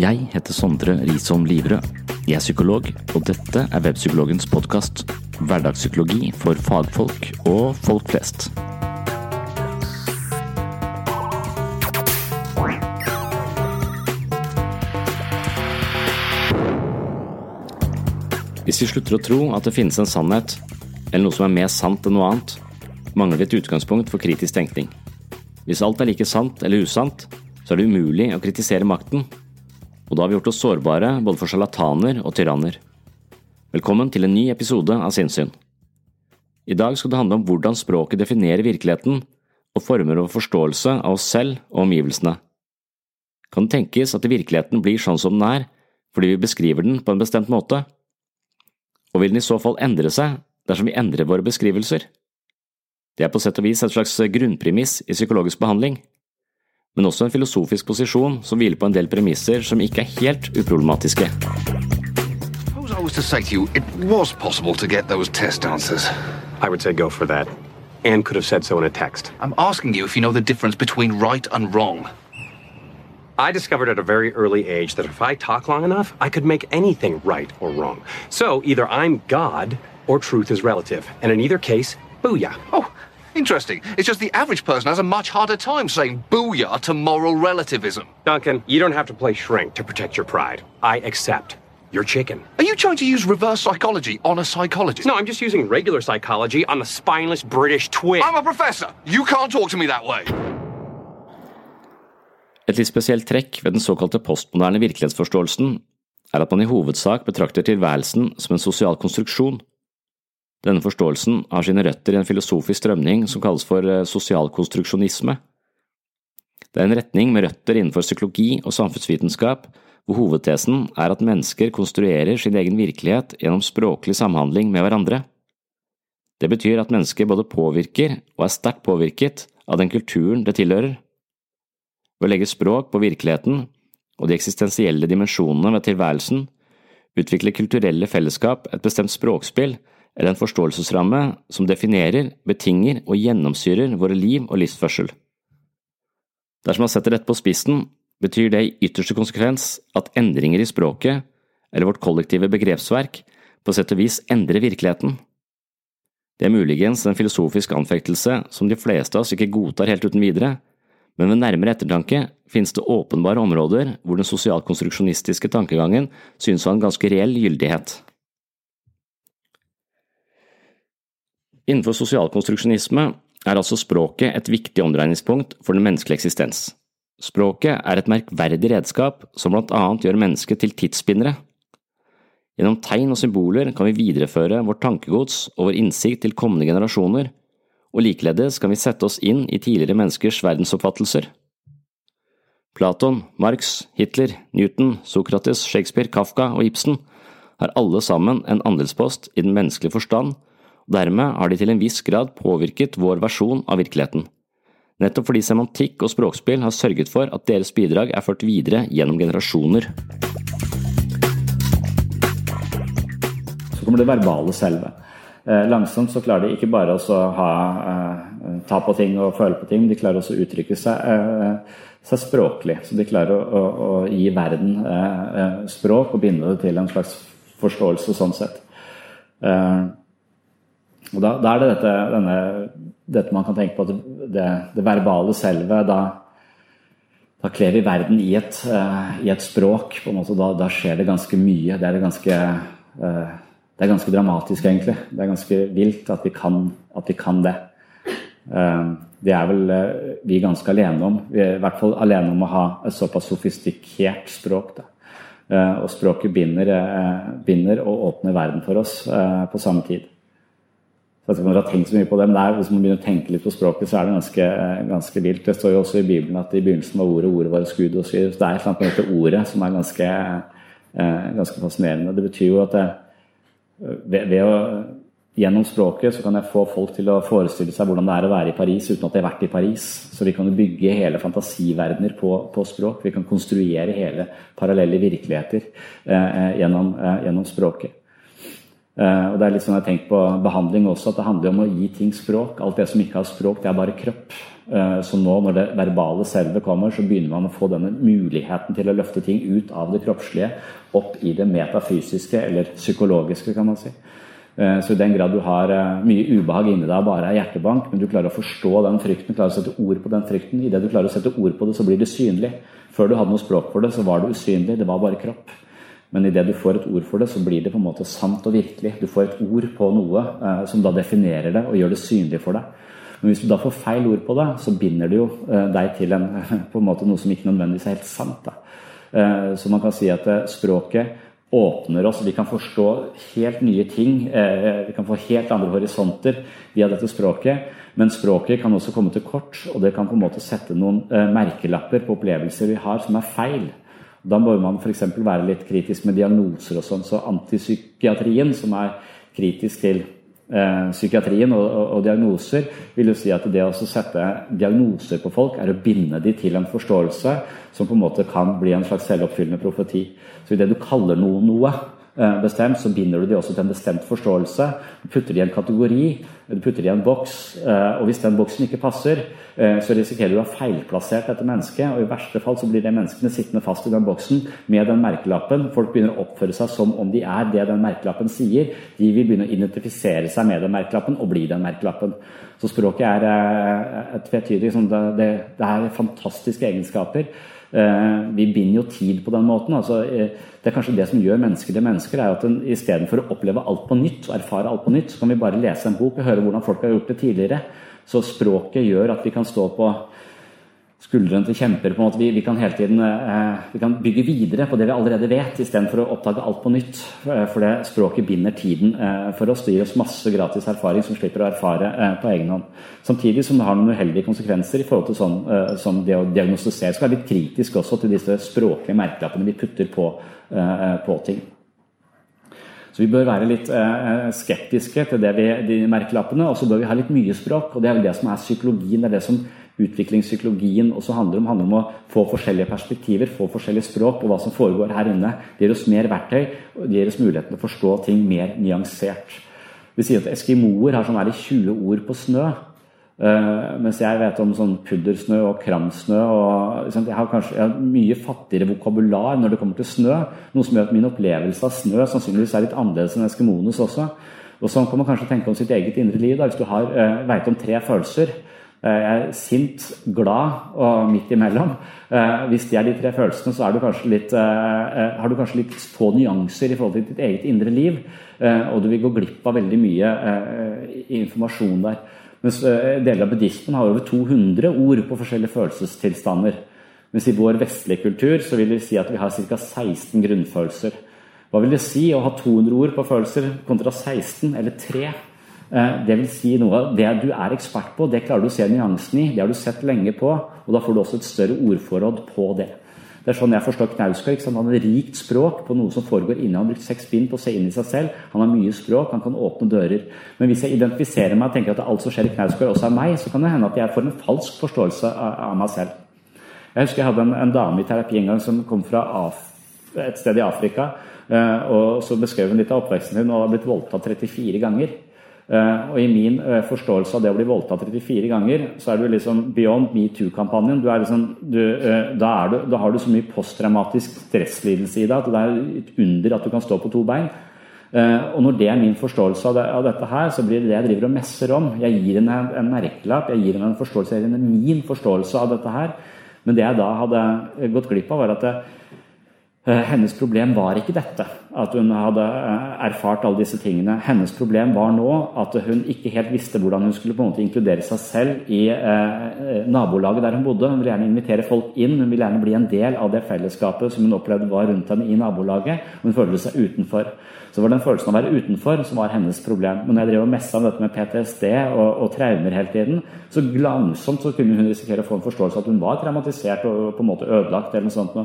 Jeg heter Sondre Risholm Livrød. Jeg er psykolog, og dette er Webpsykologens podkast. Hverdagspsykologi for fagfolk og folk flest. Hvis vi slutter å tro at det finnes en sannhet, eller noe som er mer sant enn noe annet, mangler vi et utgangspunkt for kritisk tenkning. Hvis alt er like sant eller usant, så er det umulig å kritisere makten, og da har vi gjort oss sårbare både for sjarlataner og tyranner. Velkommen til en ny episode av Sinnsyn. I dag skal det handle om hvordan språket definerer virkeligheten og former over forståelse av oss selv og omgivelsene. Kan det tenkes at virkeligheten blir sånn som den er fordi vi beskriver den på en bestemt måte? Og vil den i så fall endre seg dersom vi endrer våre beskrivelser? Det er på sett og vis et slags grunnpremiss i psykologisk behandling, men også en filosofisk posisjon som hviler på en del premisser som ikke er helt uproblematiske. Suppose I was to say to you, it was possible to get those test answers. I would say go for that. Anne could have said so in a text. I'm asking you if you know the difference between right and wrong. I discovered at a very early age that if I talk long enough, I could make anything right or wrong. So either I'm God or truth is relative. And in either case, booyah. Oh, interesting. It's just the average person has a much harder time saying booyah to moral relativism. Duncan, you don't have to play shrink to protect your pride. I accept. You're chicken. Are you trying to use reverse psychology on a psychologist? No, I'm just using regular psychology on a spineless British twit. I'm a professor. You can't talk to me that way. Et litt spesielt trekk ved den såkalte postmoderne virkelighetsforståelsen er at man i hovedsak betrakter tilværelsen som en sosial konstruksjon. Denne forståelsen har sine røtter i en filosofisk strømning som kalles for eh, sosialkonstruksjonisme. Det er en retning med røtter innenfor psykologi og samfunnsvitenskap, hvor hovedtesen er at mennesker konstruerer sin egen virkelighet gjennom språklig samhandling med hverandre. Det betyr at mennesker både påvirker og er sterkt påvirket av den kulturen det tilhører. Ved å legge språk på virkeligheten og de eksistensielle dimensjonene ved tilværelsen, utvikler kulturelle fellesskap et bestemt språkspill eller en forståelsesramme som definerer, betinger og gjennomsyrer våre liv og livsførsel. Dersom man setter dette på spissen, betyr det i ytterste konsekvens at endringer i språket, eller vårt kollektive begrepsverk, på sett og vis endrer virkeligheten. Det er muligens en filosofisk anfektelse som de fleste av oss ikke godtar helt uten videre, men ved nærmere ettertanke finnes det åpenbare områder hvor den sosialkonstruksjonistiske tankegangen synes å ha en ganske reell gyldighet. Innenfor sosialkonstruksjonisme er altså språket et viktig omdreiningspunkt for den menneskelige eksistens. Språket er et merkverdig redskap som blant annet gjør mennesket til tidsspinnere. Gjennom tegn og symboler kan vi videreføre vårt tankegods og vår innsikt til kommende generasjoner, og likeledes kan vi sette oss inn i tidligere menneskers verdensoppfattelser. Platon, Marx, Hitler, Newton, Sokrates, Shakespeare, Kafka og Ibsen har alle sammen en andelspost i den menneskelige forstand, dermed har de til en viss grad påvirket vår versjon av virkeligheten. Nettopp fordi semantikk og språkspill har sørget for at deres bidrag er ført videre gjennom generasjoner. Så kommer det verbale selve. Eh, langsomt så klarer de ikke bare å ha, eh, ta på ting og føle på ting, de klarer også å uttrykke seg, eh, seg språklig. Så de klarer å, å, å gi verden språk og binde det til en slags forståelse sånn sett. Og da, da er det dette, denne, dette, man kan tenke på, at det, det verbale selve da, da kler vi verden i et, i et språk. på en måte, da, da, skjer det ganske mye. Det er ganske det er ganske dramatisk, egentlig. Det er ganske vilt at vi kan, at vi kan det. Eh, det er vel vi ganske alene om. Vi er i hvert fall alene om å ha et såpass sofistikert språk. Da. Og språket binder, binder, og åpner verden for oss på samme tid. Så dere har tenkt så mye på det, men det er, hvis man begynner å tenke litt på språket, så er det ganske, ganske vilt. Det står jo også i Bibelen at i begynnelsen var ordet, ordet var et skudd osv. Det er et eller annet med ordet som er ganske, ganske fascinerende. Det betyr jo at det, ved, ved å, Gjennom språket så kan jeg få folk til å forestille seg hvordan det er å være i Paris uten at de har vært i Paris. Så vi kan bygge hele fantasiverdener på, på språk. Vi kan konstruere hele parallelle virkeligheter eh, eh gjennom, eh, gjennom, språket. Eh, og det er litt sånn jeg har tenkt på behandling også, at det handler om å gi ting språk. Alt det som ikke har språk, det er bare kropp. Eh, så nå når det verbale selve kommer, så begynner man å få denne muligheten til å løfte ting ut av det kroppslige opp i det metafysiske, eller psykologiske, kan man si. Eh, så i den grad du har mye ubehag inni deg bare er hjertebank, men du klarer å forstå den frykten, klarer å sette ord på den frykten, idet du klarer å sette ord på det, så blir det synlig. Før du hadde noe språk for det, så var det usynlig, det var bare kropp. Men idet du får et ord for det, så blir det på en måte sant og virkelig. Du får et ord på noe eh, som da definerer det og gjør det synlig for deg. Men hvis du da får feil ord på det, så binder det jo eh, deg til en, på en måte noe som ikke nødvendigvis er helt sant. Eh, så man kan si at eh, språket åpner oss. Vi kan forstå helt nye ting. Eh, vi kan få helt andre horisonter via dette språket. Men språket kan også komme til kort, og det kan på en måte sette noen merkelapper på opplevelser vi har som er feil. Da bør man f.eks. være litt kritisk med diagnoser og sånn. Så antipsykiatrien, som er kritisk til eh, psykiatrien og, og, og, diagnoser, vil jo si at det å sette diagnoser på folk er å binde dem til en forståelse som på en måte kan bli en slags selvoppfyllende profeti. Så idet du kaller noe noe, bestemt, så binder du de også til en bestemt forståelse. Du putter de i en kategori, du putter de i en boks. Eh, og hvis den boksen ikke passer, eh, så risikerer du å ha feilplassert dette mennesket. Og i verste fall så blir de menneskene sittende fast i den boksen med den merkelappen. Folk begynner å oppføre seg som om de er det den merkelappen sier. De vil begynne å identifisere seg med den merkelappen og bli den merkelappen. Så språket er et tvetydig det, det, det er fantastiske egenskaper. Vi binder jo tid på den måten. altså det er kanskje det som gjør mennesker til mennesker, er at istedenfor å oppleve alt på nytt og erfare alt på nytt, så kan vi bare lese en bok og høre hvordan folk har gjort det tidligere. Så språket gjør at vi kan stå på skuldrene til kjemper. på en måte. Vi, vi kan hele tiden eh, vi kan bygge videre på det vi allerede vet, istedenfor å oppdage alt på nytt. Eh, for det språket binder tiden eh, for oss. Det gir oss masse gratis erfaring som slipper å erfare eh, på egen hånd. Samtidig som det har noen uheldige konsekvenser i forhold til sånn, eh, som det å diagnostisere. Skal være litt kritisk også til disse språklige merkelappene vi putter på, eh, på ting. Så vi bør være litt skeptiske til vi, de merkelappene, og så bør vi ha litt mye språk. og Det er vel det som er psykologien. det er det som utviklingspsykologien også handler om. handler om å få forskjellige perspektiver, få forskjellige språk på hva som foregår her inne. Det gir oss mer verktøy, og det gir oss muligheten til å forstå ting mer nyansert. Vi sier at eskimoer har sånn her 20 ord på snø. Uh, mens jeg vet om sånn puddersnø og kramsnø. Og, liksom, jeg, har kanskje, jeg har mye fattigere vokabular når det kommer til snø. Noe som gjør at min opplevelse av snø sannsynligvis er litt annerledes enn eskimoenes også. Og Sånn kan man kanskje tenke om sitt eget indre liv. Da. Hvis du har, uh, vet om tre følelser, jeg er sint, glad og midt imellom. Eh, hvis det er de tre følelsene, så du litt, eh, har du kanskje litt få nyanser i forhold til ditt eget indre liv. Og du vil gå glipp av veldig mye informasjon der. Mens deler av buddhismen har over 200 ord på forskjellige følelsestilstander. Mens i vår vestlige kultur så vil det si at vi har ca. 16 grunnfølelser. Hva vil det si å ha 200 ord på følelser kontra 16 eller 3? Det vil si noe av Det du er ekspert på, det klarer du å se nyansen i. Det har du sett lenge på, og da får du også et større ordforråd på det. Det er sånn jeg forstår Knausgård. Han har rikt språk på noe som foregår inne. Han har brukt seks bind på å se inn i seg selv. Han har mye språk, han kan åpne dører. Men hvis jeg identifiserer meg og tenker at alt som skjer i Knausgård også er meg, så kan det hende at jeg får en falsk forståelse av meg selv. Jeg husker jeg hadde en, en dame i terapi en gang som kom fra Af et sted i Afrika. Eh, og Så beskrev hun litt av oppveksten sin og har blitt voldtatt 34 ganger. Uh, og I min uh, forståelse av det å bli voldtatt 34 ganger, så er du liksom beyond metoo-kampanjen. Liksom, uh, da, da, har du så mye posttraumatisk stresslidelse i deg at det er et under at du kan stå på to bein. og Når det er min forståelse av, det, av, dette her, så blir det det jeg driver og messer om. Jeg gir henne en, en merkelapp, jeg gir henne en forståelse, jeg gir henne min forståelse av dette her. Men det jeg da hadde gått glipp av, var at det, Eh, hennes problem var ikke dette, at hun hadde eh, erfart alle disse tingene. Hennes problem var nå at hun ikke helt visste hvordan hun skulle på en måte inkludere seg selv i eh, nabolaget der hun bodde. Hun ville gjerne invitere folk inn, hun ville gjerne bli en del av det fellesskapet som hun opplevde var rundt henne i nabolaget. Hun følte seg utenfor. Så var den følelsen av å være utenfor som var hennes problem. Men når jeg drev og messa om dette med PTSD og, og, traumer hele tiden, så langsomt så kunne hun risikere å få en forståelse av at hun var traumatisert og på en måte ødelagt. eller noe sånt.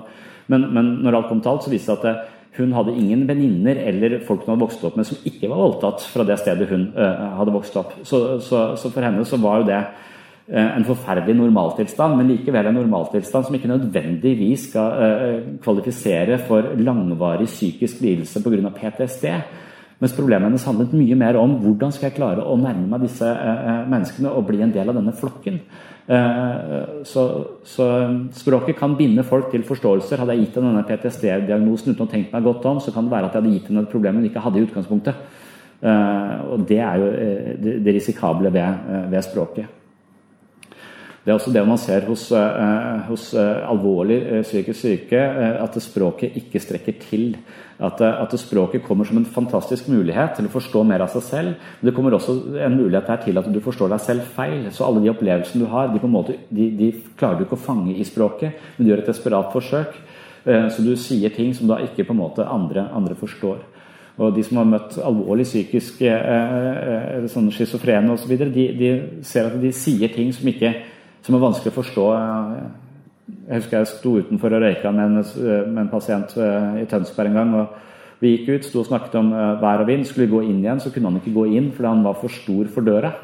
Men, men når alt kom til alt, så viste det at eh, hun hadde ingen venninner eller folk hun hadde vokst opp med som ikke var voldtatt fra det stedet hun uh, hadde vokst opp. Så, så, så, for henne så var jo det uh, en forferdelig normaltilstand, men likevel en normaltilstand som ikke nødvendigvis skal kvalifisere for langvarig psykisk lidelse pga. PTSD. Mens problemet hennes handlet mye mer om hvordan skal jeg klare å nærme meg disse menneskene og bli en del av denne flokken. Eh, så, så, språket kan binde folk til forståelser. Hadde jeg gitt henne denne PTSD-diagnosen uten å tenke meg godt om, så kan det være at jeg hadde gitt henne et problem hun ikke hadde i utgangspunktet. Eh, og det er jo eh, det risikable ved, ved språket. Det er også det man ser hos, hos alvorlig psykisk syke, at språket ikke strekker til. At, eh, at, språket kommer som en fantastisk mulighet til å forstå mer av seg selv. Men det kommer også en mulighet der til at du forstår deg selv feil. Så alle de opplevelsene du har, de, måte, de, de klarer du ikke å fange i språket, men du gjør et desperat forsøk. Eh, så du sier ting som da ikke på en måte andre, andre forstår. Og de som har møtt alvorlig psykisk eh, eh sånn schizofrene osv., så de, de ser at de sier ting som, ikke, som er vanskelig å forstå. Jeg husker jeg sto utenfor og røyka med en, med en pasient eh, i Tønsberg en gang. og Vi gikk ut, sto og snakket om eh, vær og vind. Skulle vi gå inn igjen, så kunne han ikke gå inn fordi han var for stor for døra.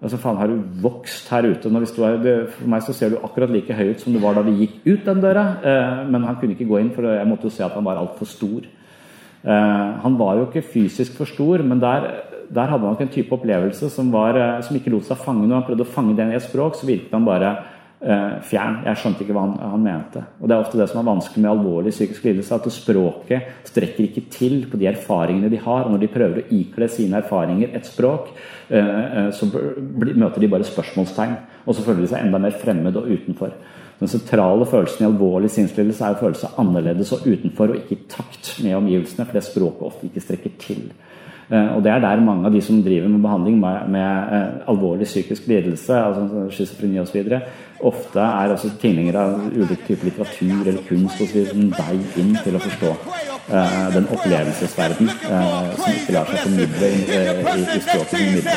Altså, faen, Har du vokst her ute? Når vi er, det, for meg så ser du akkurat like høy ut som du var da vi gikk ut den døra. Eh, men han kunne ikke gå inn, for jeg måtte jo se at han var altfor stor. Eh, han var jo ikke fysisk for stor, men der, der hadde han nok en type opplevelse som, var, eh, som ikke lot seg fange. Når han prøvde å fange den i et språk, så virket han bare eh, fjern. Jeg skjønte ikke hva han, han, mente. Og Det er ofte det som er vanskelig med alvorlig psykisk lidelse, at språket strekker ikke til på de erfaringene de har. og Når de prøver å ikle sine erfaringer et språk, eh, så møter de bare spørsmålstegn. Og så føler de seg enda mer fremmed og utenfor. Den sentrale følelsen i alvorlig sinnslidelse er å føle seg annerledes og utenfor, og ikke i takt med omgivelsene, for det språket ofte ikke strekker til. Eh, og Det er der mange av de som driver med behandling med, med uh, alvorlig psykisk lidelse, altså schizofreni osv., ofte er også tilhengere av ulike typer litteratur eller kunst osv. som vei inn til å forstå uh, den opplevelsesverden uh, som ikke lar seg formidle i, i, i språket.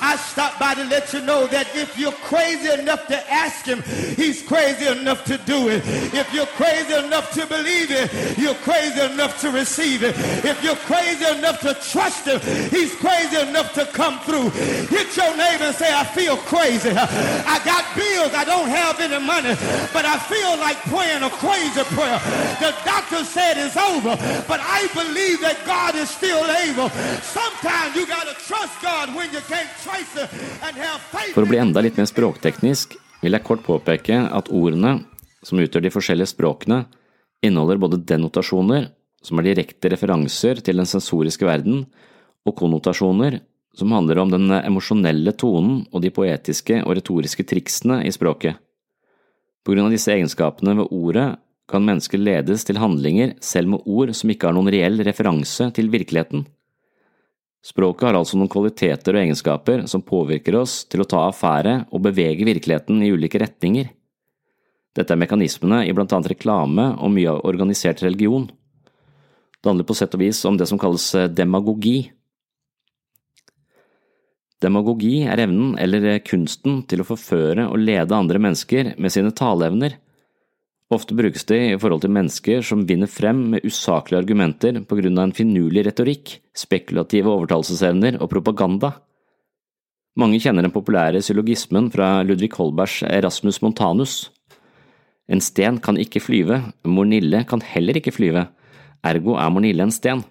I stopped by to let you know that if you're crazy enough to ask him, he's crazy enough to do it. If you're crazy enough to believe it, you're crazy enough to receive it. If you're crazy enough to trust him, he's crazy enough to come through. Hit your neighbor and say, I feel crazy. I got bills, I don't have any money, but I feel like praying a crazy prayer. The doctor said it's over, but I believe that God is still able. Sometimes you got to trust God when you can't For å bli enda litt mer språkteknisk vil jeg kort påpeke at ordene, som utgjør de forskjellige språkene, inneholder både denotasjoner, som er direkte referanser til den sensoriske verden, og konnotasjoner, som handler om den emosjonelle tonen og de poetiske og retoriske triksene i språket. På grunn av disse egenskapene ved ordet kan mennesker ledes til handlinger selv med ord som ikke har noen reell referanse til virkeligheten. Språket har altså noen kvaliteter og egenskaper som påvirker oss til å ta affære og bevege virkeligheten i ulike retninger. Dette er mekanismene i blant annet reklame og mye av organisert religion. Det handler på sett og vis om det som kalles demagogi. Demagogi er evnen eller kunsten til å forføre og lede andre mennesker med sine taleevner. Ofte brukes det i forhold til mennesker som vinner frem med usaklige argumenter på grunn av en finurlig retorikk, spekulative overtalelsesevner og propaganda. Mange kjenner den populære syllogismen fra Ludvig Holbergs Erasmus Montanus. En sten kan ikke flyve, Mornille kan heller ikke flyve, ergo er Mornille en sten.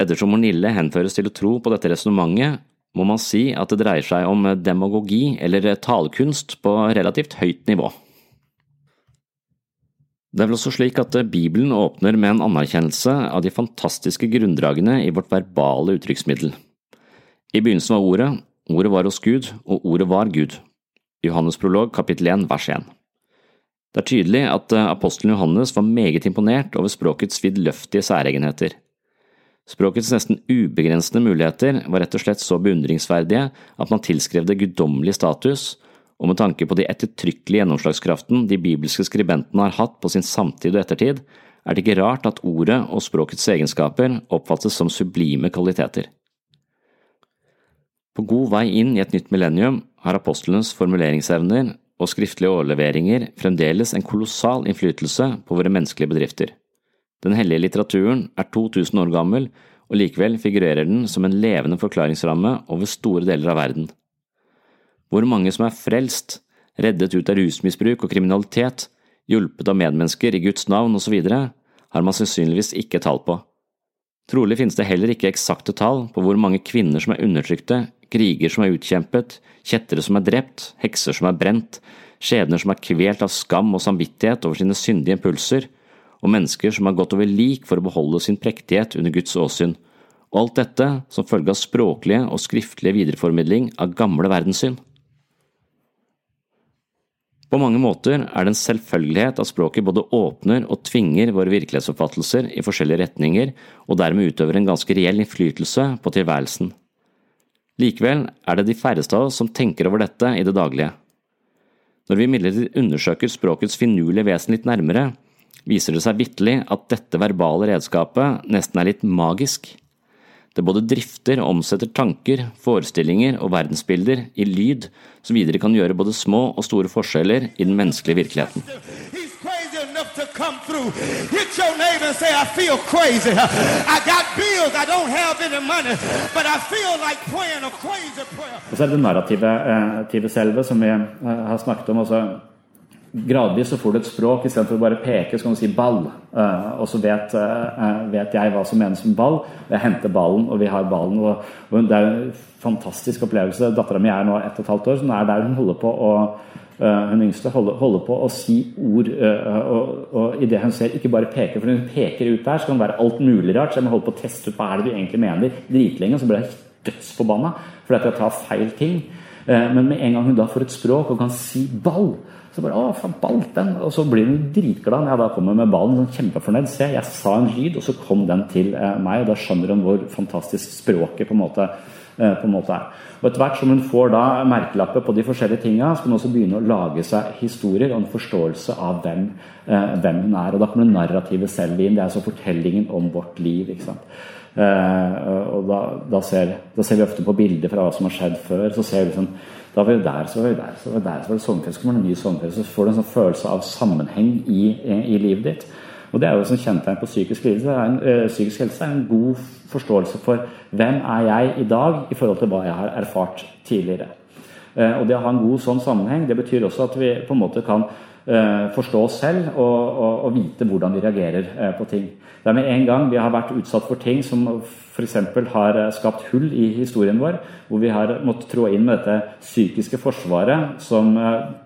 Ettersom Mornille henføres til å tro på dette resonnementet, må man si at det dreier seg om demagogi eller talekunst på relativt høyt nivå. Det er vel også slik at Bibelen åpner med en anerkjennelse av de fantastiske grunndragene i vårt verbale uttrykksmiddel. I begynnelsen var Ordet, Ordet var hos Gud, og Ordet var Gud. Johannes prolog kapittel 1 vers 1. Det er tydelig at apostelen Johannes var meget imponert over språkets vidløftige særegenheter. Språkets nesten ubegrensede muligheter var rett og slett så beundringsverdige at man tilskrev det guddommelig status, og med tanke på de ettertrykkelige gjennomslagskraften de bibelske skribentene har hatt på sin samtid og ettertid, er det ikke rart at ordet og språkets egenskaper oppfattes som sublime kvaliteter. På god vei inn i et nytt millennium har apostlenes formuleringsevner og skriftlige overleveringer fremdeles en kolossal innflytelse på våre menneskelige bedrifter. Den hellige litteraturen er 2000 år gammel, og likevel figurerer den som en levende forklaringsramme over store deler av verden. Hvor mange som er frelst, reddet ut av rusmisbruk og kriminalitet, hjulpet av medmennesker i Guds navn osv., har man sannsynligvis ikke tall på. Trolig finnes det heller ikke eksakte tall på hvor mange kvinner som er undertrykte, kriger som er utkjempet, kjettere som er drept, hekser som er brent, skjebner som er kvelt av skam og samvittighet over sine syndige impulser, og mennesker som har gått over lik for å beholde sin prektighet under Guds åsyn, og alt dette som følge av språklige og skriftlige videreformidling av gamle verdenssyn. På mange måter er det en selvfølgelighet at språket både åpner og tvinger våre virkelighetsoppfattelser i forskjellige retninger, og dermed utøver en ganske reell innflytelse på tilværelsen. Likevel er det de færreste av oss som tenker over dette i det daglige. Når vi imidlertid undersøker språkets finurlige vesen litt nærmere, viser det seg vitterlig at dette verbale redskapet nesten er litt magisk. Det både drifter og omsetter tanker, forestillinger og verdensbilder i lyd, som videre kan gjøre både små og store forskjeller i den menneskelige virkeligheten. Og så er det det narrative eh, selve, som vi eh, har snakket om. også gradvis så får du et språk. Istedenfor å bare peke, så kan du si 'ball'. Uh, og så vet, uh, vet, jeg hva som menes med ball. Jeg henter ballen, og vi har ballen. Og, det er en fantastisk opplevelse. Dattera mi er nå ett og et halvt år, så nå er der hun holder på å hun yngste holder, holder, på å si ord og, og idet hun ser Ikke bare peker, for hun peker ut der, så kan det være alt mulig rart. Så jeg må holde på å teste ut hva er det du egentlig mener dritlenge. Så blir jeg dødsforbanna fordi at jeg tar feil ting. Men med en gang hun da får et språk og kan si ball, så bare 'Å, faen, ball, den!' Og så blir hun dritglad når jeg da kommer med ballen. Sånn kjempefornøyd. Se, jeg sa en lyd, og så kom den til eh, meg. Og da skjønner hun hvor fantastisk språket på en måte, eh, på en måte er. Og etter hvert som hun får da merkelapper på de forskjellige tinga, skal hun også begynne å lage seg historier og en forståelse av hvem, eh, hvem hun er. Og da kommer narrativet selv inn. Det er altså fortellingen om vårt liv. ikke sant? Eh, og da, da, ser, da, ser, vi ofte på bilder fra hva som har skjedd før. så ser vi sånn da var vi der, så var vi der, så var vi der, så var det sommerfest, så kommer det en ny sommerfest. Så får du en sånn følelse av sammenheng i, i, livet ditt. Og Det er jo som kjennetegn på psykisk lidelse. Øh, psykisk helse er en god forståelse for hvem er jeg i dag i forhold til hva jeg har erfart tidligere. Eh, og Det å ha en god sånn sammenheng det betyr også at vi på en måte kan Eh, forstå oss selv og, og, og, vite hvordan vi reagerer eh, på ting. Det er med en gang vi har vært utsatt for ting som f.eks. har skapt hull i historien vår, hvor vi har måttet trå inn med dette psykiske forsvaret som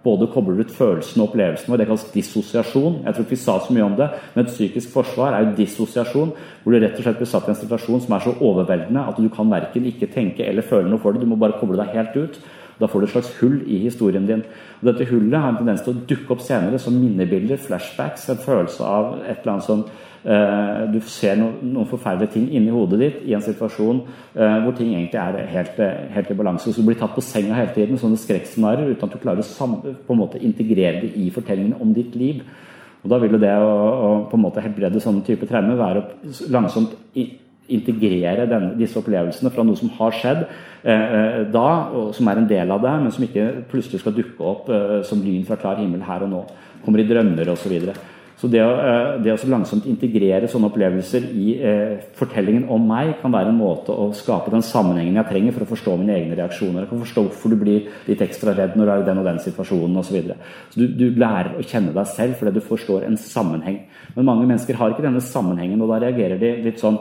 både kobler ut følelsene og opplevelsene våre. Det kalles dissosiasjon. Jeg tror ikke vi sa så mye om det, men et psykisk forsvar er jo dissosiasjon, hvor du rett og slett blir satt i en situasjon som er så overveldende at du kan verken ikke tenke eller føle noe for det. Du må bare koble deg helt ut. Da får du et slags hull i historien din. Og Dette hullet har en tendens til å dukke opp senere som minnebilder, flashbacks, en følelse av et eller annet som eh, Du ser no, noen forferdelige ting inni hodet ditt i en situasjon eh, hvor ting egentlig er helt, helt, i balanse. Så du blir tatt på senga hele tiden, sånne skrekkscenarioer, uten at du klarer å på en måte integrere det i fortellingen om ditt liv. Og Da vil jo det å, å på en måte helbrede sånne typer traumer være langsomt integrere denne, disse opplevelsene fra noe som har skjedd eh, eh, da, og som er en del av det, men som ikke plutselig skal dukke opp eh, som lyn fra klar himmel her og nå. Kommer i drømmer osv. Så, videre. Så det å, eh, det å langsomt integrere sånne opplevelser i eh, fortellingen om meg, kan være en måte å skape den sammenhengen jeg trenger for å forstå mine egne reaksjoner. Jeg kan forstå hvorfor du blir litt ekstra redd når du er i den og den situasjonen osv. Så videre. så du, du lærer å kjenne deg selv fordi du forstår en sammenheng. Men mange mennesker har ikke denne sammenhengen, og da reagerer de litt sånn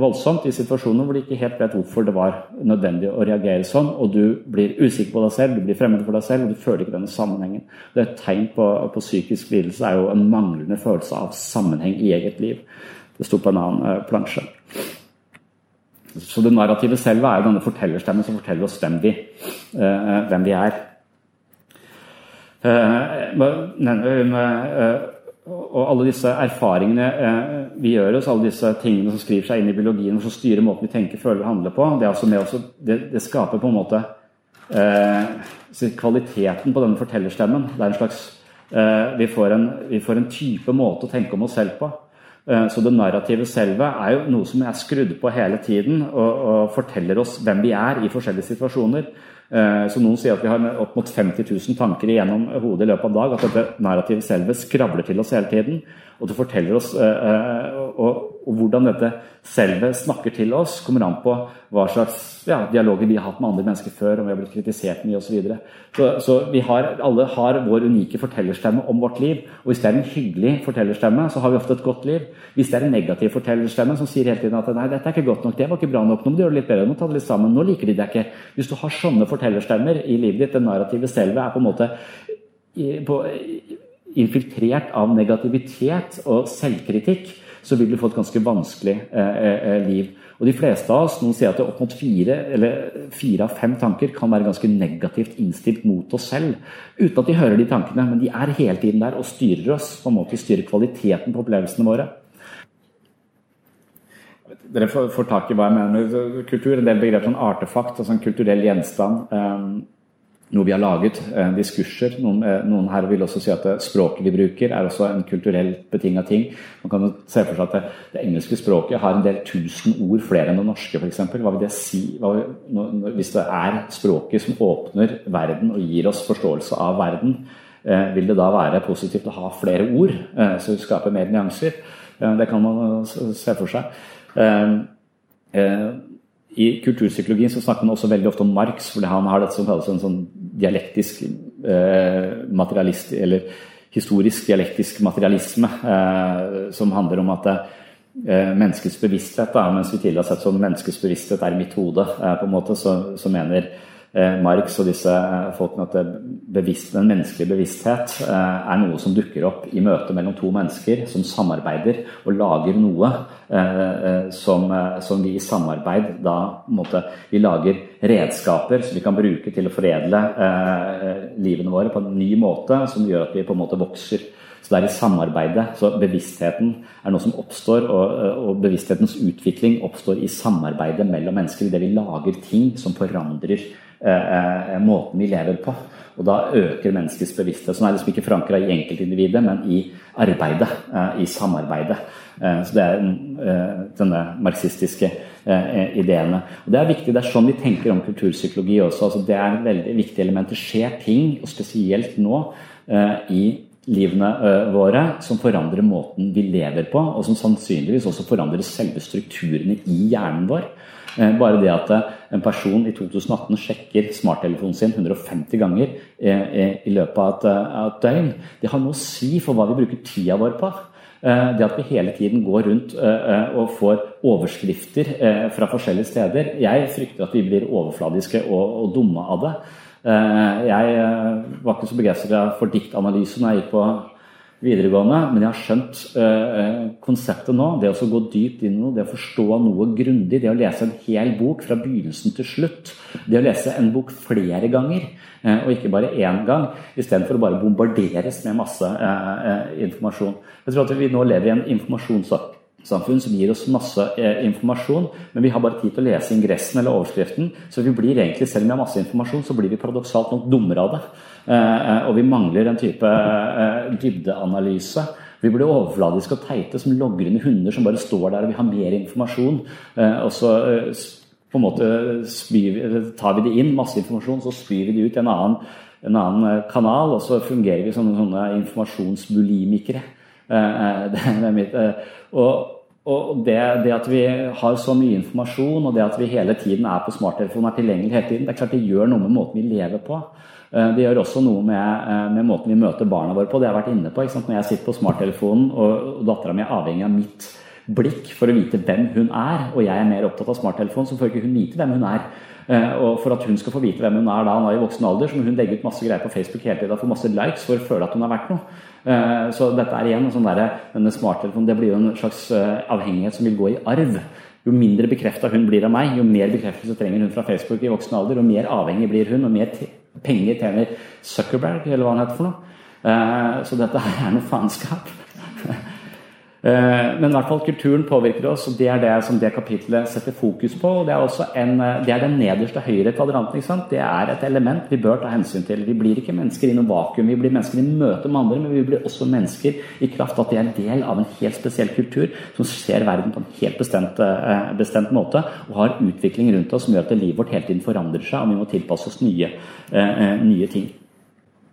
voldsomt i situasjoner hvor de ikke helt vet hvorfor det var nødvendig å reagere sånn, og du blir usikker på deg selv, du blir fremmed for deg selv, og du føler ikke denne sammenhengen. Det er Et tegn på, på psykisk lidelse er jo en manglende følelse av sammenheng i eget liv. Det sto på en annen uh, plansje. Så det narrative selv er jo denne fortellerstemmen som forteller oss hvem vi, hvem vi er. Og alle disse erfaringene eh, vi gjør oss, alle disse tingene som skriver seg inn i biologien, og som styrer måten vi tenker, føler og handler på, det, også, det, det skaper på en måte eh, kvaliteten på denne fortellerstemmen. Det er en slags eh, vi, får en, vi, får en, type måte å tenke om oss selv på. Eh, så det narrative selve er jo noe som er skrudd på hele tiden og, og forteller oss hvem vi er i forskjellige situasjoner. Eh, så noen sier at vi har opp mot 50 000 tanker igjennom hodet i løpet av en dag. At dette narrativet selve skravler til oss hele tiden. Og det forteller oss eh, eh, og, og hvordan dette selve snakker til oss, kommer an på hva slags ja, dialoger vi har hatt med andre mennesker før, om vi har blitt kritisert mye osv. Så, videre. så Så vi har, alle har vår unike fortellerstemme om vårt liv. Og hvis det er en hyggelig fortellerstemme, så har vi ofte et godt liv. Hvis det er en negativ fortellerstemme som sier hele tiden at nei, dette er ikke godt nok, det var ikke bra nok, nå må du gjøre det litt bedre, nå ta det litt sammen, nå liker de deg ikke. Hvis du har sånne fortellerstemmer i livet ditt, det narrative selve er på en måte på, infiltrert av negativitet og selvkritikk, så vil du få et ganske vanskelig eh, eh, eh, liv. Og de fleste av oss, Noen sier at opp mot fire eller fire av fem tanker kan være ganske negativt innstilt mot oss selv. Uten at de hører de tankene, men de er hele tiden der og styrer oss. på en måte Styrer kvaliteten på opplevelsene våre. Dere får, får tak i hva jeg mener. med Kultur, en del begrep som artefakt, altså en kulturell gjenstand. Noe vi har laget, eh, diskurser. Noen, eh, noen, her vil også si at eh, språket vi bruker er også en kulturelt betinga ting. Man kan se for seg at det, det, engelske språket har en del tusen ord flere enn det norske f.eks. Hva vil det si hva, hvis det er språket som åpner verden og gir oss forståelse av verden? Vil det da være positivt å ha flere ord som skaper mer nyanser? Det kan man se for seg. I kulturpsykologien så snakker man også veldig ofte om Marx, fordi han har dette som kalles en sånn dialektisk eh, materialist, eller historisk dialektisk materialisme, eh, som handler om at eh, menneskets bevissthet, da, mens vi tidligere har sett som menneskets bevissthet er i mitt hode, eh, på en måte, så, så mener Marx og disse eh, folkene at bevisst, den menneskelige bevissthet eh, er noe som dukker opp i møte mellom to mennesker som samarbeider og lager noe som, som vi i samarbeid da måte, Vi lager redskaper som vi kan bruke til å foredle livene våre på en ny måte, som gjør at vi på en måte vokser. Så det er i samarbeidet. Så bevisstheten er noe som oppstår, og, og bevissthetens utvikling oppstår i samarbeidet mellom mennesker. Det vi lager ting som forandrer Eh, eh, måten vi lever på. Og da øker menneskets bevissthet, som er liksom ikke forankra i enkeltindividet, men i arbeidet, eh, i samarbeidet. Så det er denne marxistiske ideene. Og Det er viktig, det er sånn vi tenker om kulturpsykologi også. Altså det er et veldig viktig element. Det skjer ting, og spesielt nå, i livene våre som forandrer måten vi lever på, og som sannsynligvis også forandrer selve strukturene i hjernen vår. Eh, bare det at eh, en person i 2018 sjekker smarttelefonen sin 150 ganger eh, i løpet av et døgn, det har noe å si for hva vi bruker tida vår på. Det at vi hele tiden går rundt og får overskrifter fra forskjellige steder. Jeg frykter at vi blir overfladiske og dumme av det. Jeg var ikke så begeistra for diktanalyse når jeg gikk på videregående, men jeg har skjønt eh, konseptet nå. Det å gå dypt inn i noe, det å forstå noe grundig, det å lese en hel bok fra begynnelsen til slutt. Det å lese en bok flere ganger, eh, og ikke bare én gang, istedenfor å bare bombarderes med masse eh, eh informasjon. Jeg tror at vi nå lever i en informasjonssamfunn som gir oss masse eh, informasjon, men vi har bare tid til å lese ingressen eller overskriften. Så vi blir egentlig, selv om vi har masse informasjon, så blir vi paradoksalt nok dummere av det. Eh, og vi mangler en type eh, dybdeanalyse. Vi blir overfladiske og teite som logrende hunder som bare står der og vil ha mer informasjon. Eh, og så eh, på en måte spyr, tar vi det inn, masse informasjon, så spyr vi det ut i en annen, en annen eh, kanal, og så fungerer vi som sånne informasjonsbulimikere. Det er mitt, og, og det, det, at vi har så mye informasjon, og det at vi hele tiden er på smarttelefonen, er tilgjengelig hele tiden, det er klart det gjør noe med måten vi lever på. Eh, det gjør også noe med, eh, med måten vi møter barna våre på. Det har jeg vært inne på. Når jeg sitter på smarttelefonen, og, og dattera mi er avhengig av mitt blikk for å vite hvem hun er, og jeg er mer opptatt av smarttelefonen, så får ikke hun vite hvem hun er. Eh, og For at hun skal få vite hvem hun er da hun er i voksen alder, så må hun legge ut masse greier på Facebook hele tiden og få masse likes for å føle at hun har vært noe. Så dette er igjen sånn der, denne smarttelefonen det blir jo en slags avhengighet som vil gå i arv. Jo mindre bekrefta hun blir av meg, jo mer bekreftelse trenger hun fra Facebook i voksen alder, og mer avhengig blir hun, og mer penger tjener Zuckerberg, eller hva han heter for noe. Eh, så dette her er noe faenskap. Eh, men i hvert fall kulturen påvirker oss, og det er det som det kapitlet setter fokus på. og Det er en, eh, det er den nederste høyre kvadranten. ikke sant? Det er et element vi bør ta hensyn til. Vi blir ikke mennesker i noe vakuum. Vi blir mennesker i møte med andre, men vi blir også mennesker i kraft av at vi er en del av en helt spesiell kultur som ser verden på en helt bestemt, eh, bestemt måte, og har utvikling rundt oss som gjør at livet vårt hele tiden forandrer seg, og vi må tilpasse oss nye, nye ting.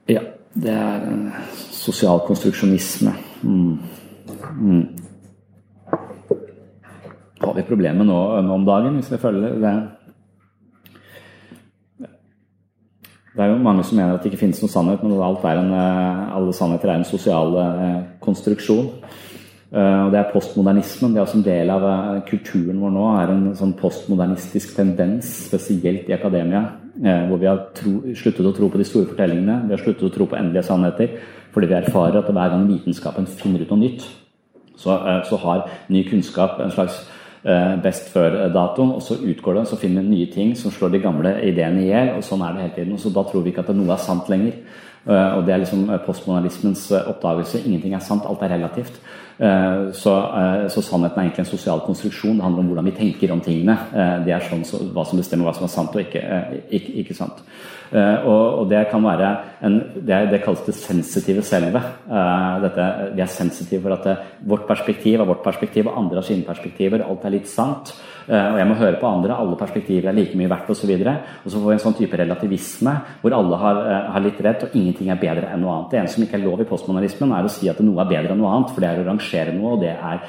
Ja, det er sosial konstruksjonisme. Mm. Mm. Har vi problemer nå, nå, om dagen, hvis vi følger det? Det er jo mange som mener at det ikke finnes noen sannhet, men en, eh, alle sannheter er en sosial eh, konstruksjon. Eh, og Det er postmodernismen. Det er også en del av kulturen vår nå. er En sånn postmodernistisk tendens, spesielt i akademia. Hvor vi har tro, sluttet å tro på de store fortellingene. Vi har sluttet å tro på endelige sannheter. Fordi vi erfarer at hver gang vitenskapen finner ut noe nytt, så, eh, så har ny kunnskap en slags eh, best før-dato, og så utgår det, så finner vi nye ting som slår de gamle ideene i hjel. og Sånn er det hele tiden. og så Da tror vi ikke at noe er sant lenger. Eh, og Det er liksom postmodernismens oppdagelse. Ingenting er sant, alt er relativt. Så, så, sannheten er egentlig en sosial konstruksjon. Det handler om hvordan vi tenker om tingene. Det er sånn så, hva som bestemmer hva som er sant og ikke, ikke, ikke sant. Eh, og, og, det kan være en, det, det, kalles det sensitive selve. Eh, dette, vi er sensitive for at det, vårt perspektiv er vårt perspektiv, og andre har sine perspektiver. Alt er litt sant. Eh, og jeg må høre på andre. Alle perspektiver er like mye verdt osv. Og, og så får vi en sånn type relativisme hvor alle har, har, litt rett, og ingenting er bedre enn noe annet. Det eneste som ikke er lov i postmodernismen, er å si at noe er bedre enn noe annet, for det er å rangere noe, og det er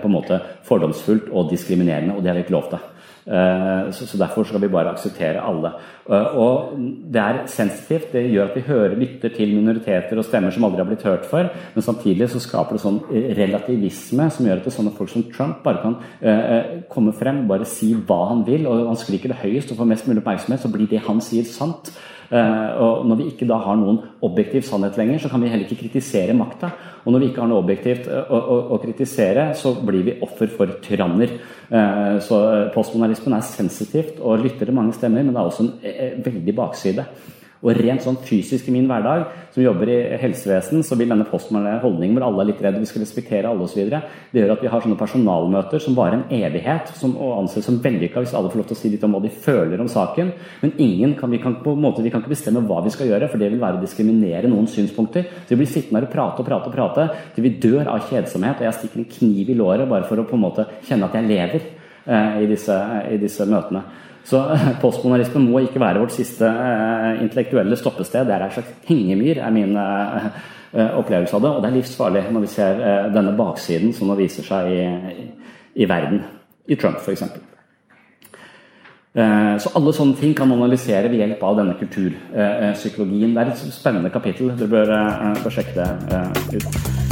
på en måte fordomsfullt og diskriminerende, og det har vi ikke lov til. Eh, så Derfor skal vi bare akseptere alle. Eh, og Det er sensitivt. Det gjør at vi hører, lytter til minoriteter og stemmer som aldri har blitt hørt før. Men samtidig så skaper det sånn relativisme som gjør at det er sånne folk som Trump bare kan eh, komme frem, bare si hva han vil, og han skriker det høyest og får mest mulig oppmerksomhet, så blir det han sier, sant. Og når vi ikke da har noen objektiv sannhet lenger, så kan vi heller ikke kritisere makta. Og når vi ikke har noe objektivt å, å, å kritisere, så blir vi offer for tyranner. Eh, så eh, postmodernismen er sensitivt og lytter til mange stemmer, men det er også en eh, veldig bakside. Og rent sånn fysisk i min hverdag, som jobber i helsevesen, så vil denne postmoderne holdningen hvor alle er litt redde, vi skal respektere alle osv., det gjør at vi har sånne personalmøter som varer en evighet, som å anses som vellykka hvis alle får lov til å si litt om hva de føler om saken. Men ingen kan, vi, kan på en måte, vi kan ikke bestemme hva vi skal gjøre, for det vil være å diskriminere noens synspunkter. Så vi blir sittende her og prate og prate og prate til vi dør av kjedsomhet, og jeg stikker en kniv i låret bare for å på en måte kjenne at jeg lever eh, i, disse, i disse møtene. Så postmodernismen må ikke være vårt siste eh, intellektuelle stoppested. Det er en slags hengemyr, er min eh, eh, opplevelse av det. Og det er livsfarlig når vi ser denne baksiden som nå viser seg i, i verden. I Trump, f.eks. Så alle sånne ting kan analysere ved hjelp av denne kulturpsykologien. Det er et spennende kapittel. Dere bør, bør sjekke det ut.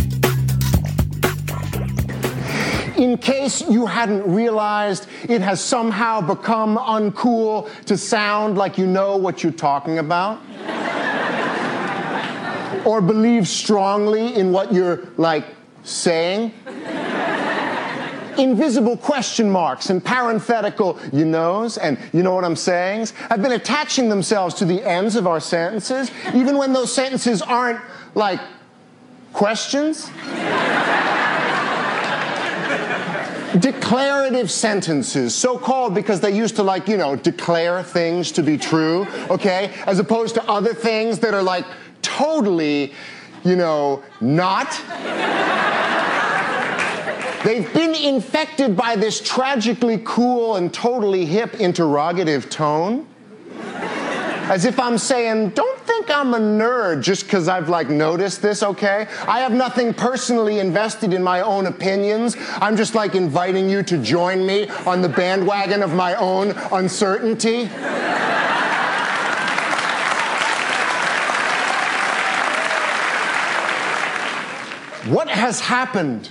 In case you hadn't realized it has somehow become uncool to sound like you know what you're talking about. or believe strongly in what you're like saying. Invisible question marks and parenthetical you knows and you know what I'm saying have been attaching themselves to the ends of our sentences, even when those sentences aren't like questions. Declarative sentences, so called because they used to, like, you know, declare things to be true, okay? As opposed to other things that are, like, totally, you know, not. They've been infected by this tragically cool and totally hip interrogative tone. As if I'm saying, don't think I'm a nerd just because I've like noticed this, okay? I have nothing personally invested in my own opinions. I'm just like inviting you to join me on the bandwagon of my own uncertainty. What has happened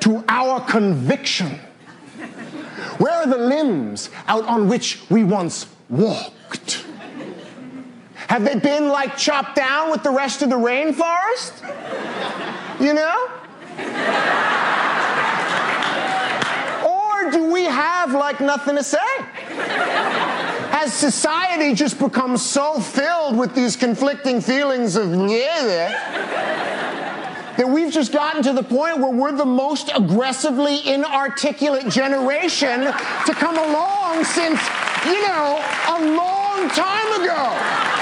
to our conviction? Where are the limbs out on which we once walked? Have they been like chopped down with the rest of the rainforest? You know? Or do we have like nothing to say? Has society just become so filled with these conflicting feelings of that we've just gotten to the point where we're the most aggressively inarticulate generation to come along since, you know, a long time ago.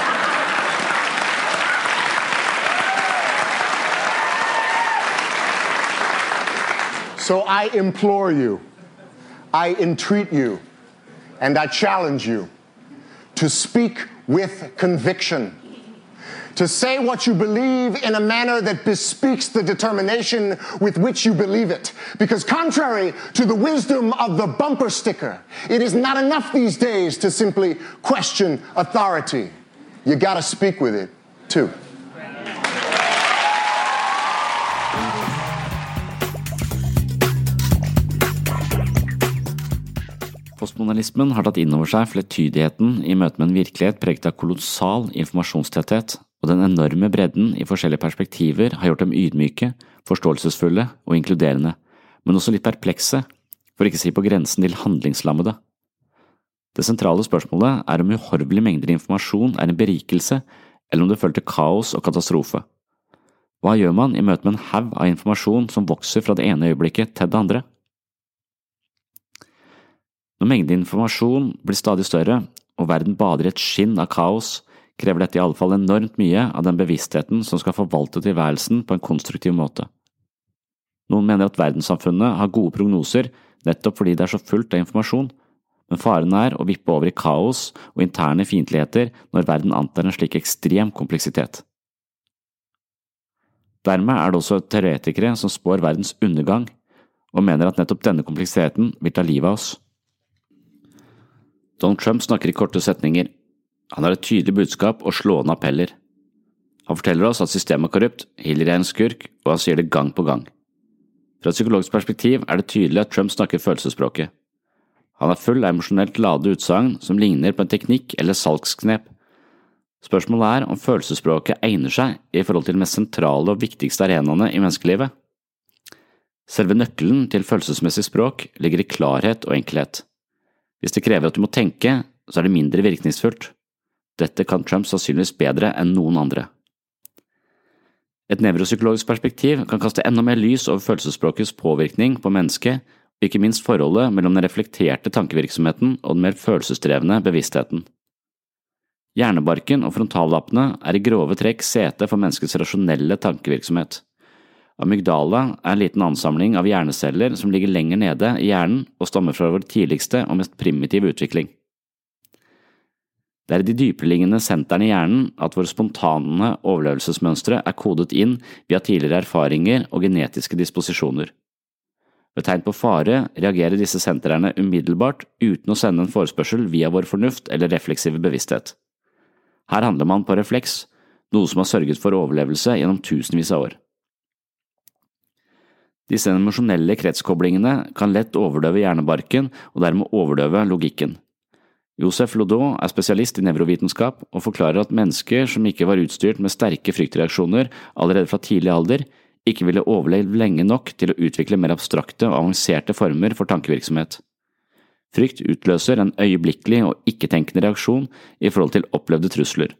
So I implore you, I entreat you, and I challenge you to speak with conviction to say what you believe in a manner that bespeaks the determination with which you believe it. Because contrary to the wisdom of the bumper sticker, it is not enough these days to simply question authority. You gotta speak with it, too. Postmodernismen har tatt inn over seg fletydigheten i møte med en virkelighet preget av kolossal informasjonstetthet og den enorme bredden i forskjellige perspektiver har gjort dem ydmyke, forståelsesfulle og inkluderende, men også litt perplekse, for ikke å si på grensen til handlingslammede. Det sentrale spørsmålet er om uhorvelige mengder informasjon er en berikelse, eller om det fører til kaos og katastrofe. Hva gjør man i møte med en haug av informasjon som vokser fra det ene øyeblikket til det andre? Når mengden informasjon blir stadig større, og verden bader i et skinn av kaos, krever dette i alle fall enormt mye av den bevisstheten som skal forvalte tilværelsen på en konstruktiv måte. Noen mener at verdenssamfunnet har gode prognoser nettopp fordi det er så fullt av informasjon, men faren er å vippe over i kaos og interne fiendtligheter når verden antar en slik ekstrem kompleksitet. Dermed er det også teoretikere som spår verdens undergang, og mener at nettopp denne kompleksiteten vil ta livet av oss. Donald Trump snakker i korte setninger, han har et tydelig budskap og slående appeller. Han forteller oss at systemet er korrupt, Hillary er en skurk, og han sier det gang på gang. Fra et psykologisk perspektiv er det tydelig at Trump snakker følelsesspråket. Han er full av emosjonelt lade utsagn som ligner på en teknikk eller salgsknep. Spørsmålet er om følelsesspråket egner seg i forhold til de mest sentrale og viktigste arenaene i menneskelivet. Selve nøkkelen til følelsesmessig språk ligger i klarhet og enkelhet. Hvis det krever at du må tenke, så er det mindre virkningsfullt. Dette kan Trump sannsynligvis bedre enn noen andre. Et nevropsykologisk perspektiv kan kaste enda mer lys over følelsesspråkets påvirkning på mennesket, og ikke minst forholdet mellom den reflekterte tankevirksomheten og den mer følelsesdrevne bevisstheten. Hjernebarken og frontallappene er i grove trekk sete for menneskets rasjonelle tankevirksomhet. Amygdala er en liten ansamling av hjerneceller som ligger lenger nede i hjernen og stammer fra vår tidligste og mest primitive utvikling. Det er i de dypereliggende sentrene i hjernen at våre spontane overlevelsesmønstre er kodet inn via tidligere erfaringer og genetiske disposisjoner. Ved tegn på fare reagerer disse sentrene umiddelbart uten å sende en forespørsel via vår fornuft eller refleksive bevissthet. Her handler man på refleks, noe som har sørget for overlevelse gjennom tusenvis av år. Disse emosjonelle kretskoblingene kan lett overdøve hjernebarken og dermed overdøve logikken. Josef Lodot er spesialist i nevrovitenskap og forklarer at mennesker som ikke var utstyrt med sterke fryktreaksjoner allerede fra tidlig alder, ikke ville overlevd lenge nok til å utvikle mer abstrakte og avanserte former for tankevirksomhet. Frykt utløser en øyeblikkelig og ikke-tenkende reaksjon i forhold til opplevde trusler.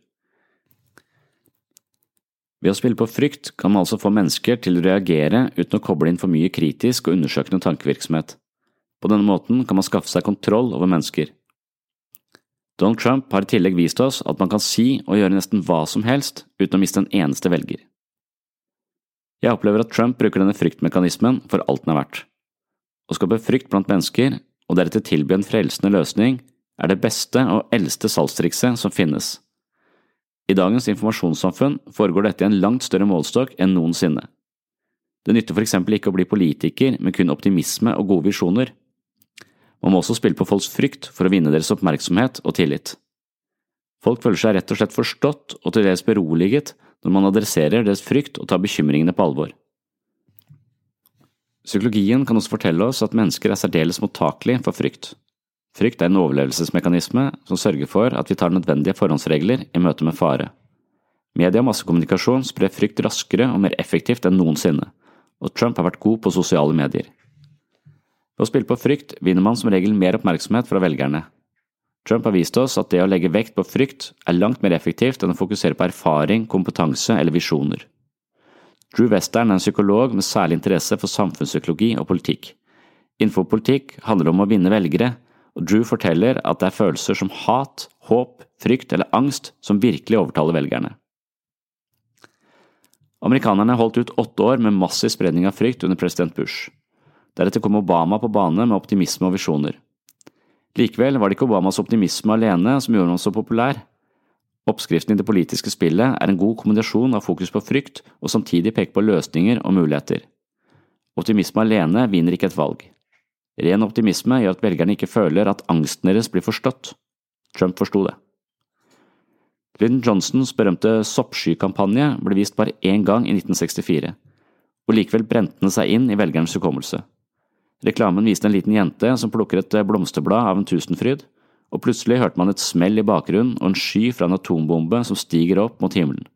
Ved å spille på frykt kan man altså få mennesker til å reagere uten å koble inn for mye kritisk og undersøkende tankevirksomhet. På denne måten kan man skaffe seg kontroll over mennesker. Donald Trump har i tillegg vist oss at man kan si og gjøre nesten hva som helst uten å miste en eneste velger. Jeg opplever at Trump bruker denne fryktmekanismen for alt den er verdt. Å skape frykt blant mennesker, og deretter tilby en frelsende løsning, er det beste og eldste salgstrikset som finnes. I dagens informasjonssamfunn foregår dette i en langt større målestokk enn noensinne. Det nytter for eksempel ikke å bli politiker med kun optimisme og gode visjoner. Man må også spille på folks frykt for å vinne deres oppmerksomhet og tillit. Folk føler seg rett og slett forstått og til dels beroliget når man adresserer deres frykt og tar bekymringene på alvor. Psykologien kan også fortelle oss at mennesker er særdeles mottakelige for frykt. Frykt er en overlevelsesmekanisme som sørger for at vi tar nødvendige forhåndsregler i møte med fare. Media og massekommunikasjon sprer frykt raskere og mer effektivt enn noensinne, og Trump har vært god på sosiale medier. Ved å spille på frykt vinner man som regel mer oppmerksomhet fra velgerne. Trump har vist oss at det å legge vekt på frykt er langt mer effektivt enn å fokusere på erfaring, kompetanse eller visjoner. Drew Western er en psykolog med særlig interesse for samfunnspsykologi og politikk. Innenfor politikk handler om å vinne velgere, og Drew forteller at det er følelser som hat, håp, frykt eller angst som virkelig overtaler velgerne. Amerikanerne holdt ut åtte år med massiv spredning av frykt under president Bush. Deretter kom Obama på bane med optimisme og visjoner. Likevel var det ikke Obamas optimisme alene som gjorde ham så populær. Oppskriften i det politiske spillet er en god kombinasjon av fokus på frykt og samtidig peke på løsninger og muligheter. Optimisme alene vinner ikke et valg. Ren optimisme gjør at velgerne ikke føler at angsten deres blir forstått. Trump forsto det. Lyndon Johnsons berømte soppskykampanje ble vist bare én gang i 1964, og likevel brente den seg inn i velgernes hukommelse. Reklamen viste en liten jente som plukker et blomsterblad av en tusenfryd, og plutselig hørte man et smell i bakgrunnen og en sky fra en atombombe som stiger opp mot himmelen.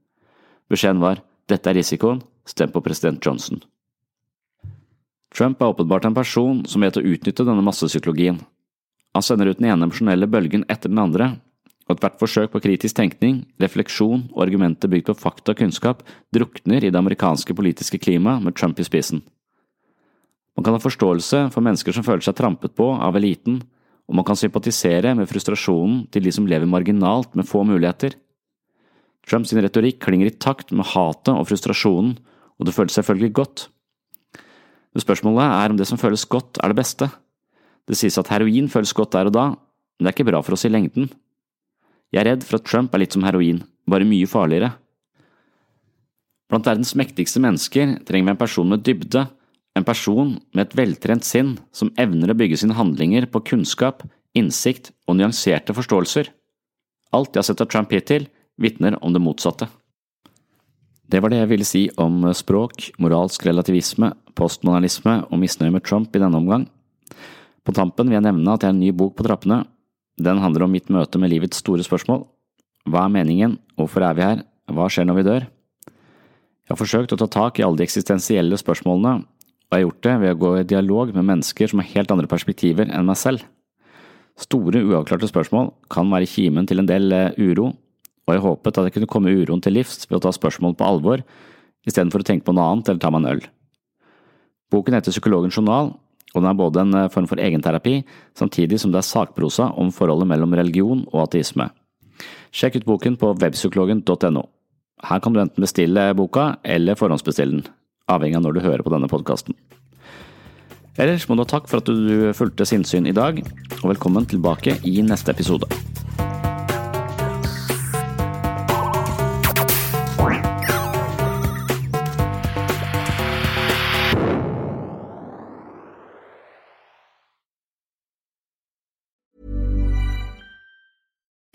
Beskjeden var dette er risikoen, stem på president Johnson. Trump er åpenbart en person som vet å utnytte denne massepsykologien. Han sender ut den ene emosjonelle bølgen etter den andre, og ethvert forsøk på kritisk tenkning, refleksjon og argumenter bygd på fakta og kunnskap drukner i det amerikanske politiske klimaet med Trump i spissen. Man kan ha forståelse for mennesker som føler seg trampet på av eliten, og man kan sympatisere med frustrasjonen til de som lever marginalt med få muligheter. Trumps retorikk klinger i takt med hatet og frustrasjonen, og det føles selvfølgelig godt. Spørsmålet er om det som føles godt, er det beste. Det sies at heroin føles godt der og da, men det er ikke bra for oss i lengden. Jeg er redd for at Trump er litt som heroin, bare mye farligere. Blant verdens mektigste mennesker trenger vi en person med dybde, en person med et veltrent sinn som evner å bygge sine handlinger på kunnskap, innsikt og nyanserte forståelser. Alt jeg har sett av Trump hittil, vitner om det motsatte. Det var det jeg ville si om språk, moralsk relativisme, postmodernisme og misnøye med Trump i denne omgang. På tampen vil jeg nevne at jeg har en ny bok på trappene. Den handler om mitt møte med livets store spørsmål. Hva er meningen, hvorfor er vi her, hva skjer når vi dør? Jeg har forsøkt å ta tak i alle de eksistensielle spørsmålene, og jeg har gjort det ved å gå i dialog med mennesker som har helt andre perspektiver enn meg selv. Store, uavklarte spørsmål kan være kimen til en del eh, uro, og jeg håpet at jeg kunne komme uroen til livs ved å ta spørsmål på alvor, istedenfor å tenke på noe annet eller ta meg en øl. Boken heter Psykologens journal, og den er både en eh, form for egenterapi, samtidig som det er sakprosa om forholdet mellom religion og ateisme. Sjekk ut boken på webpsykologen.no. Her kan du enten bestille boka eller forhåndsbestille den, avhengig av når du hører på denne podkasten. Ellers må du ha takk for at du fulgte sinnssyn i dag, og velkommen tilbake i neste episode.